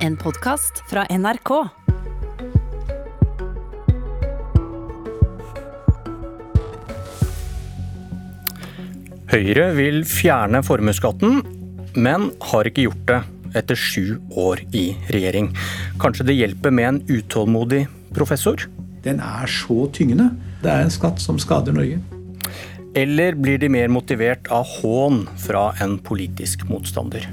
En podkast fra NRK. Høyre vil fjerne formuesskatten, men har ikke gjort det etter sju år i regjering. Kanskje det hjelper med en utålmodig professor? Den er så tyngende. Det er en skatt som skader Norge. Eller blir de mer motivert av hån fra en politisk motstander?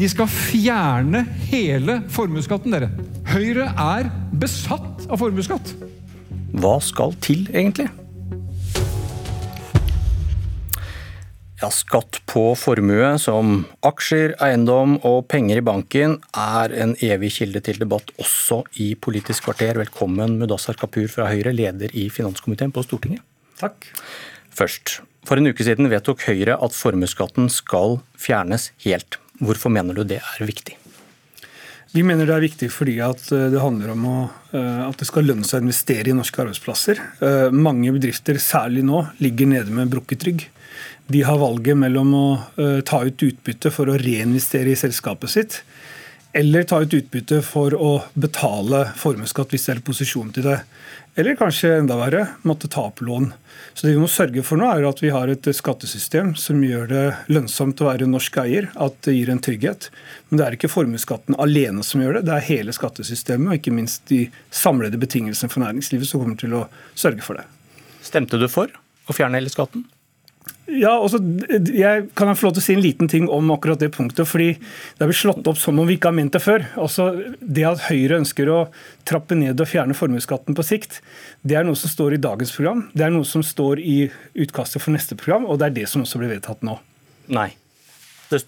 De skal fjerne hele formuesskatten, dere. Høyre er besatt av formuesskatt. Hva skal til, egentlig? Ja, Skatt på formue, som aksjer, eiendom og penger i banken, er en evig kilde til debatt også i Politisk kvarter. Velkommen Mudassar Kapur fra Høyre, leder i finanskomiteen på Stortinget. Takk. Først, for en uke siden vedtok Høyre at formuesskatten skal fjernes helt. Hvorfor mener du det er viktig? Vi mener det er viktig fordi eh, det handler om å, eh, at det skal lønne seg å investere i norske arbeidsplasser. Eh, mange bedrifter, særlig nå, ligger nede med brukket rygg. De har valget mellom å ta ut utbytte for å reinvestere i selskapet sitt, eller ta ut utbytte for å betale formuesskatt hvis det er posisjon til det. Eller kanskje enda verre, måtte ta opp lån. Så det vi må sørge for nå, er at vi har et skattesystem som gjør det lønnsomt å være norsk eier, at det gir en trygghet. Men det er ikke formuesskatten alene som gjør det, det er hele skattesystemet og ikke minst de samlede betingelsene for næringslivet som kommer til å sørge for det. Stemte du for å fjerne hele skatten? Ja, også, jeg Kan jeg få lov til å si en liten ting om akkurat det punktet? fordi Det er blitt slått opp som om vi ikke har ment det før. Også det at Høyre ønsker å trappe ned og fjerne formuesskatten på sikt, det er noe som står i dagens program. Det er noe som står i utkastet for neste program, og det er det som også blir vedtatt nå. Nei. Det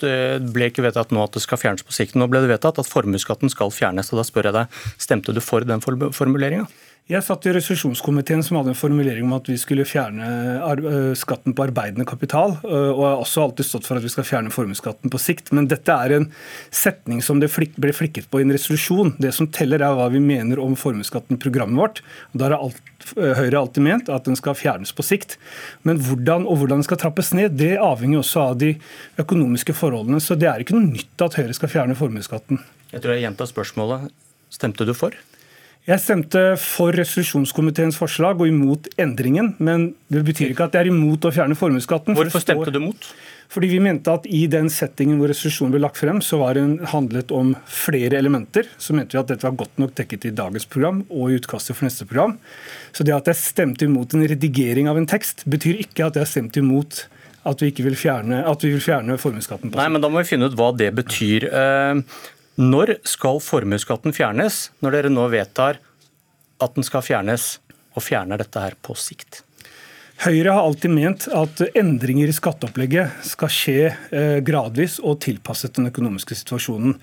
ble ikke vedtatt nå at det skal fjernes på sikt. Nå ble det vedtatt at formuesskatten skal fjernes. og Da spør jeg deg, stemte du for den formuleringa? Jeg satt i resolusjonskomiteen som hadde en formulering om at vi skulle fjerne eh, skatten på arbeidende kapital. og og har også alltid stått for at vi skal fjerne formuesskatten på sikt. Men dette er en setning som det ble flikket på i en resolusjon. Det som teller, er hva vi mener om formuesskatten i programmet vårt. Og da har alt, eh, Høyre alltid ment at den skal fjernes på sikt. Men hvordan og hvordan den skal trappes ned, det avhenger også av de økonomiske forholdene. Så det er ikke noe nytt at Høyre skal fjerne formuesskatten. Jeg tror jeg gjentar spørsmålet. Stemte du for? Jeg stemte for resolusjonskomiteens forslag og imot endringen. Men det betyr ikke at jeg er imot å fjerne formuesskatten. Hvorfor for stemte du mot? Fordi vi mente at i den settingen hvor resolusjonen ble lagt frem, så var det handlet om flere elementer. Så mente vi at dette var godt nok dekket i dagens program og i utkastet for neste program. Så det at jeg stemte imot en redigering av en tekst, betyr ikke at jeg stemte imot at vi ikke vil fjerne, at vi vil fjerne formuesskatten. Nei, men Da må vi finne ut hva det betyr. Eh, når skal formuesskatten fjernes, når dere nå vedtar at den skal fjernes, og fjerner dette her på sikt? Høyre har alltid ment at endringer i skatteopplegget skal skje eh, gradvis og tilpasset den økonomiske situasjonen.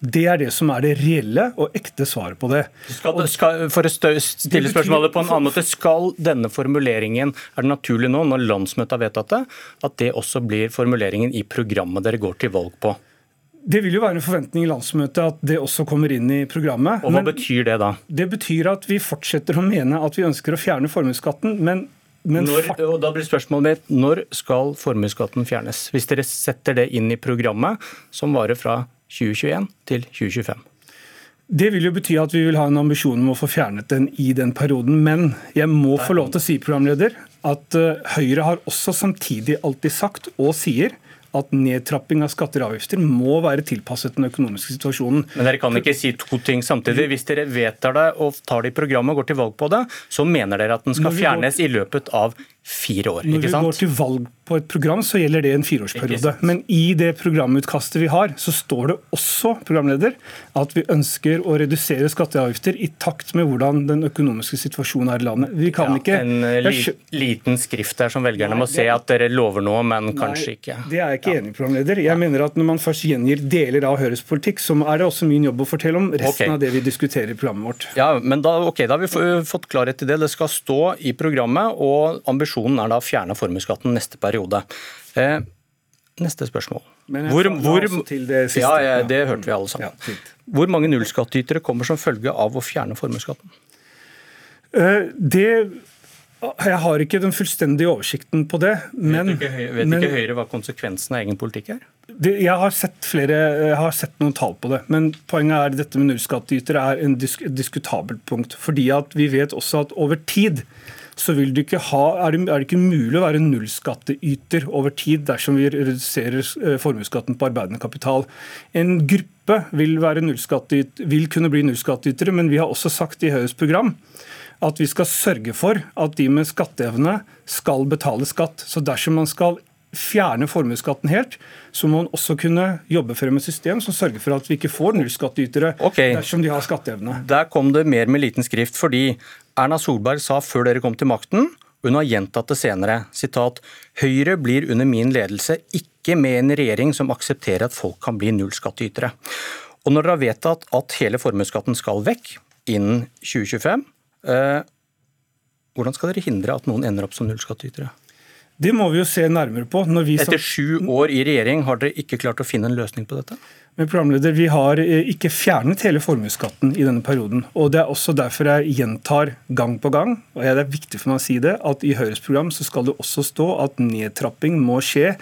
Det er det som er det reelle og ekte svaret på det. Skal, skal, for å stille spørsmålet på en annen måte, Skal denne formuleringen, er det naturlig nå, når landsmøtet har vedtatt det, at det også blir formuleringen i programmet dere går til valg på? Det vil jo være en forventning i landsmøtet at det også kommer inn i programmet. Og Hva betyr det da? Det betyr at vi fortsetter å mene at vi ønsker å fjerne formuesskatten. men når, og da blir spørsmålet mitt, Når skal formuesskatten fjernes? Hvis dere setter det inn i programmet som varer fra 2021 til 2025? Det vil jo bety at vi vil ha en ambisjon om å få fjernet den i den perioden. Men jeg må få lov til å si, programleder, at eh, Høyre har også samtidig alltid sagt, og sier, at nedtrapping av skatter og avgifter må være tilpasset den økonomiske situasjonen. Men dere kan ikke si to ting samtidig. Hvis dere vedtar det og tar det i programmet og går til valg på det, så mener dere at den skal fjernes i løpet av fire år. ikke sant? Når vi går til valg på et program, så gjelder det en fireårsperiode. Men i det programutkastet vi har, så står det også programleder, at vi ønsker å redusere skatteavgifter i takt med hvordan den økonomiske situasjonen er i landet. Vi kan ja, ikke... En uh, li liten skrift der som velgerne nei, må se at dere lover noe, men nei, kanskje ikke. Det er jeg ikke ja. enig i, programleder. Jeg ja. mener at når man først gjengir deler av Høyres politikk, så er det også min jobb å fortelle om resten okay. av det vi diskuterer i programmet vårt. Ja, men da, okay, da har vi fått klarhet i det. Det skal stå i programmet, og ambisjonen ambisjonen er da å fjerne formuesskatten neste periode. Eh, neste spørsmål. Hvor, hvor, det, siste, ja, ja, det hørte vi alle sammen. Ja, hvor mange nullskattytere kommer som følge av å fjerne formuesskatten? Eh, det Jeg har ikke den fullstendige oversikten på det. Men, vet ikke, vet men, ikke Høyre hva konsekvensen av egen politikk er? Det, jeg, har sett flere, jeg har sett noen tall på det, men poenget er at dette med nullskattytere er en disk, et diskutabelt punkt. fordi at Vi vet også at over tid så vil du ikke ha, er, det, er det ikke mulig å være nullskattyter over tid dersom vi reduserer eh, formuesskatten på arbeidende kapital. En gruppe vil, vil kunne bli nullskattytere, men vi har også sagt i Høyres program at vi skal sørge for at de med skatteevne skal betale skatt. Så dersom man skal fjerne formuesskatten helt, så må man også kunne jobbe frem et system som sørger for at vi ikke får nullskattytere okay. dersom de har skatteevne. Der kom det mer med liten skrift, fordi Erna Solberg sa før dere kom til makten, hun har gjentatt det senere, sitat, Høyre blir under min ledelse ikke med en regjering som aksepterer at folk kan bli nullskattytere. Og når dere har vedtatt at hele formuesskatten skal vekk innen 2025, eh, hvordan skal dere hindre at noen ender opp som nullskattytere? Det må vi jo se nærmere på. Etter sju år i regjering, har dere ikke klart å finne en løsning på dette? Men programleder, Vi har eh, ikke fjernet hele formuesskatten i denne perioden. og Det er også derfor jeg gjentar gang på gang, og det er viktig for meg å si det, at i Høyres program så skal det også stå at nedtrapping må skje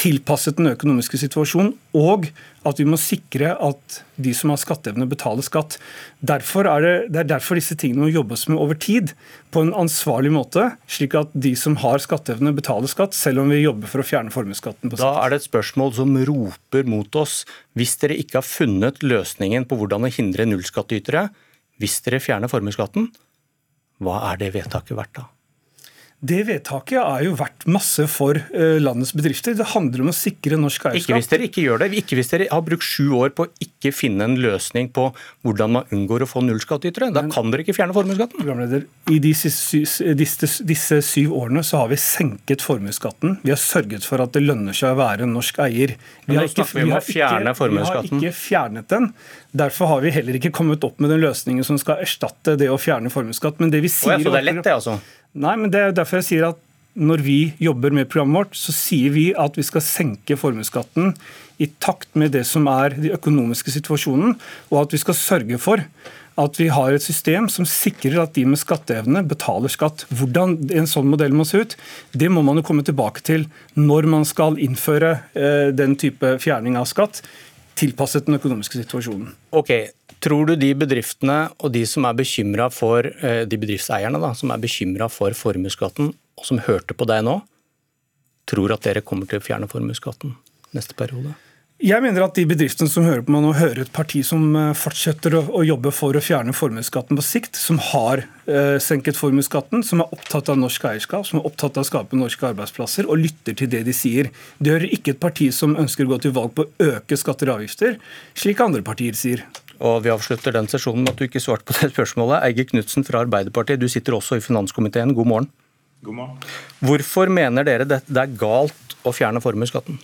tilpasset den økonomiske situasjonen, og at vi må sikre at de som har skatteevne, betaler skatt. Derfor er det, det er derfor disse tingene må jobbes med over tid, på en ansvarlig måte, slik at de som har skatteevne, betaler skatt, selv om vi jobber for å fjerne formuesskatten. Da er det et spørsmål som roper mot oss. Hvis dere ikke har funnet løsningen på hvordan å hindre nullskattytere, hvis dere fjerner formuesskatten, hva er det vedtaket verdt da? Det vedtaket er jo verdt masse for eh, landets bedrifter. Det handler om å sikre norsk eierskap. Ikke hvis dere ikke gjør det. Ikke hvis dere har brukt sju år på å ikke finne en løsning på hvordan man unngår å få nullskattytere. Da kan dere ikke fjerne formuesskatten. I disse, disse, disse, syv årene så har vi senket formuesskatten. Vi har sørget for at det lønner seg å være norsk eier. Vi har, ikke, vi, har ikke, vi har ikke fjernet den. Derfor har vi heller ikke kommet opp med den løsningen som skal erstatte det å fjerne formuesskatt. Men det vi sier... Oh det er lett, det, altså? Nei, men det er derfor jeg sier at når vi jobber med programmet vårt, så sier vi at vi skal senke formuesskatten i takt med det som er den økonomiske situasjonen, og at vi skal sørge for at vi har et system som sikrer at de med skatteevne betaler skatt. Hvordan en sånn modell må se ut, det må man jo komme tilbake til når man skal innføre eh, den type fjerning av skatt tilpasset den økonomiske situasjonen. Ok, Tror du de bedriftene og de som er bekymra for eh, de bedriftseierne da, som er bekymra for formuesskatten, og som hørte på deg nå, tror at dere kommer til å fjerne formuesskatten neste periode? Jeg mener at de bedriftene som hører på meg nå, hører et parti som eh, fortsetter å, å jobbe for å fjerne formuesskatten på sikt, som har eh, senket formuesskatten, som er opptatt av norsk eierskap, som er opptatt av å skape norske arbeidsplasser, og lytter til det de sier. Det hører ikke et parti som ønsker å gå til valg på å øke skatter og avgifter, slik andre partier sier. Og Vi avslutter den sesjonen med at du ikke svarte på det spørsmålet. Eigil Knutsen fra Arbeiderpartiet, du sitter også i finanskomiteen. God morgen. God morgen. Hvorfor mener dere det er galt å fjerne formuesskatten?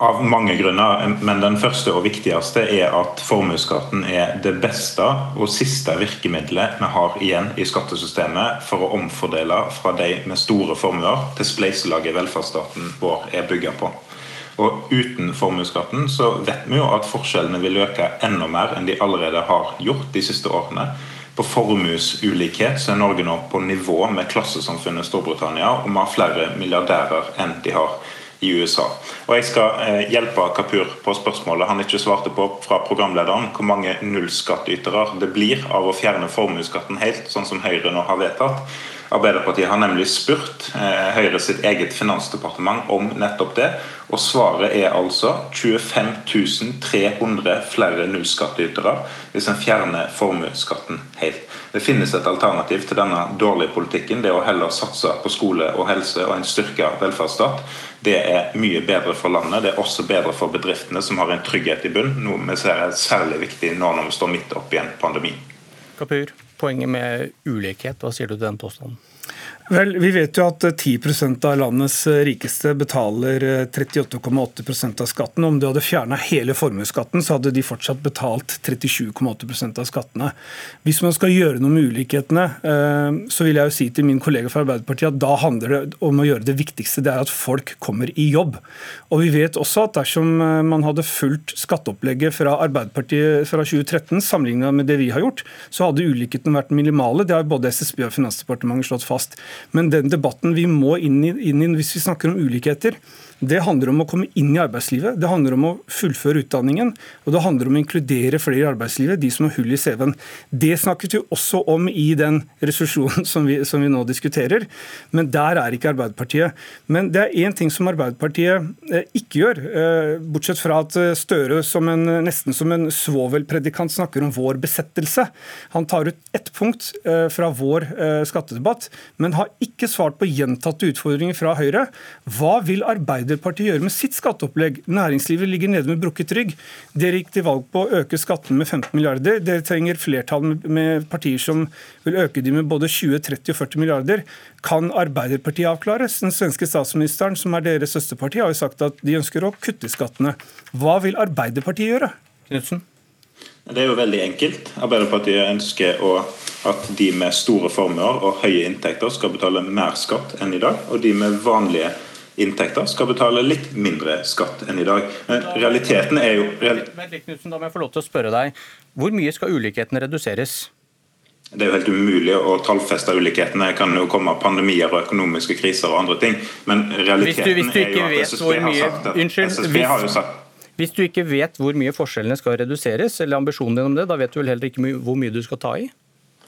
Av mange grunner, men den første og viktigste er at formuesskatten er det beste og siste virkemidlet vi har igjen i skattesystemet for å omfordele fra de med store formuer til spleiselaget velferdsstaten vår er bygget på. Og Uten formuesskatten så vet vi jo at forskjellene vil øke enda mer enn de allerede har gjort de siste årene. På formuesulikhet så er Norge nå på nivå med klassesamfunnet Storbritannia, og vi har flere milliardærer enn de har i USA. Og Jeg skal eh, hjelpe Kapur på spørsmålet han ikke svarte på fra programlederen, hvor mange nullskattytere det blir av å fjerne formuesskatten helt, sånn som Høyre nå har vedtatt. Arbeiderpartiet har nemlig spurt eh, Høyre sitt eget finansdepartement om nettopp det. Og svaret er altså 25 300 flere nullskattytere hvis en fjerner formuesskatten helt. Det finnes et alternativ til denne dårlige politikken. Det å heller satse på skole og helse og en styrka velferdsstat. Det er mye bedre for landet. Det er også bedre for bedriftene, som har en trygghet i bunn. Noe vi ser er særlig viktig nå når vi står midt oppi en pandemi. Kapur poenget med ulikhet. Hva sier du til den påstanden? Vel, Vi vet jo at 10% av landets rikeste betaler 38,8% av skatten. Om du hadde fjerna hele formuesskatten, så hadde de fortsatt betalt 37,8% av skattene. Hvis man skal gjøre noe med ulikhetene, eh, så vil jeg jo si til min kollega fra Arbeiderpartiet at da handler det om å gjøre det viktigste, det er at folk kommer i jobb. Og vi vet også at dersom eh, man hadde fulgt skatteopplegget fra Arbeiderpartiet fra 2013 sammenlignet med det vi har gjort, så hadde ulikhetene vært minimale. Det har både SSB og Finansdepartementet slått fast. Men den debatten vi må inn i, inn i hvis vi snakker om ulikheter, det handler om å komme inn i arbeidslivet, det handler om å fullføre utdanningen, og det handler om å inkludere flere i arbeidslivet, de som har hull i CV-en. Det snakket vi også om i den resolusjonen som vi, som vi nå diskuterer, men der er ikke Arbeiderpartiet. Men det er én ting som Arbeiderpartiet eh, ikke gjør, eh, bortsett fra at eh, Støre som en, nesten som en svovelpredikant snakker om vår besettelse. Han tar ut ett punkt fra vår skattedebatt, men har ikke svart på gjentatte utfordringer fra Høyre. Hva vil Arbeiderpartiet gjøre med sitt skatteopplegg? Næringslivet ligger nede med brukket rygg. Dere gikk til valg på å øke skattene med 15 milliarder. Dere trenger flertall med partier som vil øke de med både 20, 30 og 40 milliarder. Kan Arbeiderpartiet avklares? Den svenske statsministeren, som er deres søsterparti, har jo sagt at de ønsker å kutte skattene. Hva vil Arbeiderpartiet gjøre? Knutsen? Det er jo veldig enkelt. Arbeiderpartiet ønsker å, at de med store formuer og høye inntekter skal betale mer skatt enn i dag, og de med vanlige inntekter skal betale litt mindre skatt enn i dag. Men realiteten er jo real... Da må jeg få lov til å spørre deg, Hvor mye skal ulikhetene reduseres? Det er jo helt umulig å tallfeste ulikhetene. Det kan jo komme pandemier og økonomiske kriser og andre ting. Men realiteten hvis du, hvis du er jo at SSB har sagt at Unnskyld, SSB hvis, har jo sagt hvis du ikke vet hvor mye forskjellene skal reduseres, eller ambisjonen din om det, da vet du vel heller ikke hvor mye du skal ta i?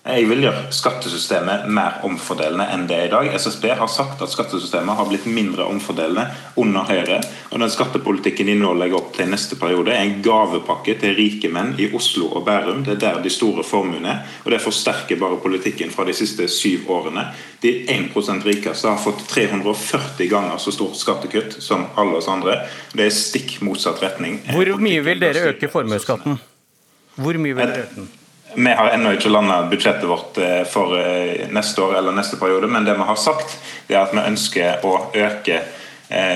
Jeg vil gjøre skattesystemet mer omfordelende enn det er i dag. SSB har sagt at skattesystemet har blitt mindre omfordelende under Høyre. Og den skattepolitikken de nå legger opp til neste periode, er en gavepakke til rike menn i Oslo og Bærum. Det er der de store formuene er. Og det forsterker bare politikken fra de siste syv årene. De 1% rikeste har fått 340 ganger så stort skattekutt som alle oss andre. Det er stikk motsatt retning. Hvor mye vil dere øke formuesskatten? Hvor mye vil dere øke den? Vi har ennå ikke landa budsjettet vårt eh, for eh, neste år eller neste periode, men det vi har sagt, er at vi ønsker å øke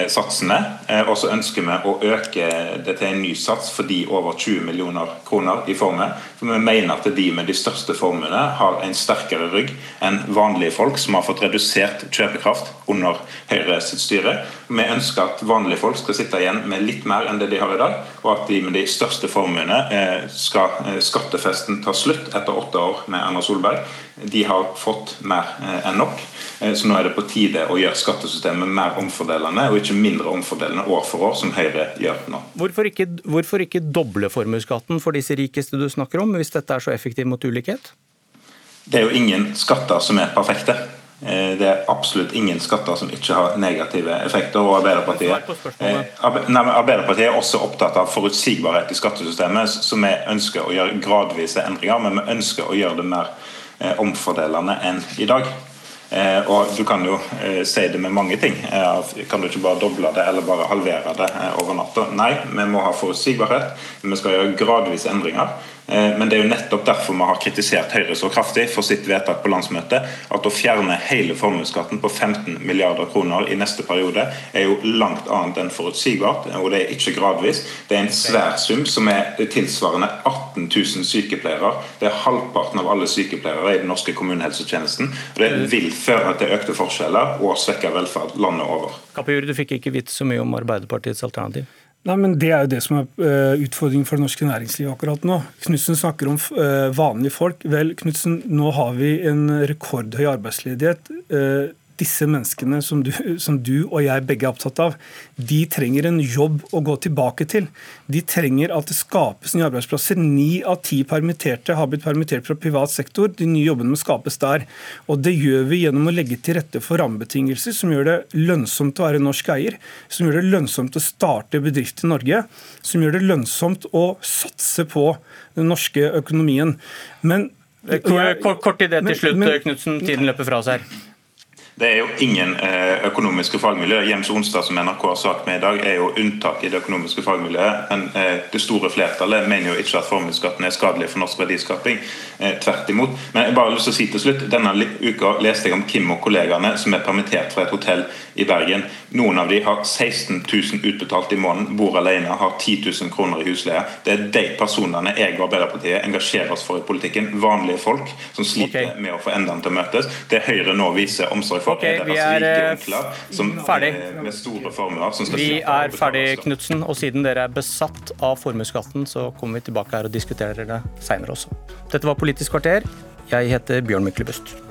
satsene. Eh, og så ønsker vi å øke det til en ny sats for de over 20 millioner kroner i formue. For vi mener at de med de største formuene har en sterkere rygg enn vanlige folk som har fått redusert kjøpekraft under Høyre sitt styre. Vi ønsker at vanlige folk skal sitte igjen med litt mer enn det de har i dag, og at de med de største formuene eh, skal skattefesten ta slutt etter åtte år med Erna Solberg. De har fått mer enn nok. Eh, så nå er det på tide å gjøre skattesystemet mer omfordelende, og ikke mindre omfordelende år for år, som Høyre gjør nå. Hvorfor ikke, hvorfor ikke doble formuesskatten for disse rikeste du snakker om, hvis dette er så effektivt mot ulikhet? Det er jo ingen skatter som er perfekte. Eh, det er absolutt ingen skatter som ikke har negative effekter. og Arbeiderpartiet, eh, Arbeiderpartiet er også opptatt av forutsigbarhet i skattesystemet, så vi ønsker å gjøre gradvise endringer, men vi ønsker å gjøre det mer omfordelende enn i dag. Eh, og Du kan jo eh, si det med mange ting. Eh, kan du ikke bare doble det eller bare halvere det over natta? Nei, vi må ha forutsigbarhet. Vi skal gjøre gradvise endringer. Eh, men det er jo nettopp derfor vi har kritisert Høyre så kraftig for sitt vedtak på landsmøtet. At å fjerne hele formuesskatten på 15 milliarder kroner i neste periode er jo langt annet enn forutsigbart. Og det er ikke gradvis. Det er en svær sum som er tilsvarende 18 000 sykepleiere. Det er halvparten av alle sykepleiere i den norske kommunehelsetjenesten. Og det vil føre til økte forskjeller og svekke velferd landet over. Kapur, du fikk ikke vite så mye om Arbeiderpartiets alternativ? Nei, men Det er jo det som er uh, utfordringen for det norske næringslivet akkurat nå. Knutsen snakker om uh, vanlige folk. Vel, Knutsen, nå har vi en rekordhøy arbeidsledighet. Disse menneskene som du, som du, og jeg begge er opptatt av, de trenger en jobb å gå tilbake til. De trenger at det skapes nye arbeidsplasser. Ni av ti permitterte har blitt permittert fra privat sektor. De nye jobbene må skapes der. Og Det gjør vi gjennom å legge til rette for rammebetingelser som gjør det lønnsomt å være norsk eier, som gjør det lønnsomt å starte bedrift i Norge, som gjør det lønnsomt å satse på den norske økonomien. Men Kort, kort til det til slutt, Knutsen. Tiden løper fra oss her. Det er jo ingen eh, økonomiske fagmiljø. Jems Onsdag, som NRK har sak med i dag, er jo unntak i det økonomiske fagmiljøet. Men eh, det store flertallet mener jo ikke at formuesskatten er skadelig for norsk verdiskaping. Eh, tvert imot. Men jeg bare har lyst til å si til slutt, denne uka leste jeg om Kim og kollegaene som er permittert fra et hotell i Bergen. Noen av de har 16 000 utbetalt i måneden, bor alene, har 10 000 kroner i husleie. Det er de personene jeg og Arbeiderpartiet engasjerer oss for i politikken. Vanlige folk som sliter okay. med å få endene til å møtes. Det Høyre nå viser omsorg for. Okay, vi er onkler som, ferdig. Med store formuer vi er ferdig, Knutsen. Og siden dere er besatt av formuesskatten, så kommer vi tilbake her og diskuterer det seinere også. Dette var Politisk kvarter. Jeg heter Bjørn Myklebust.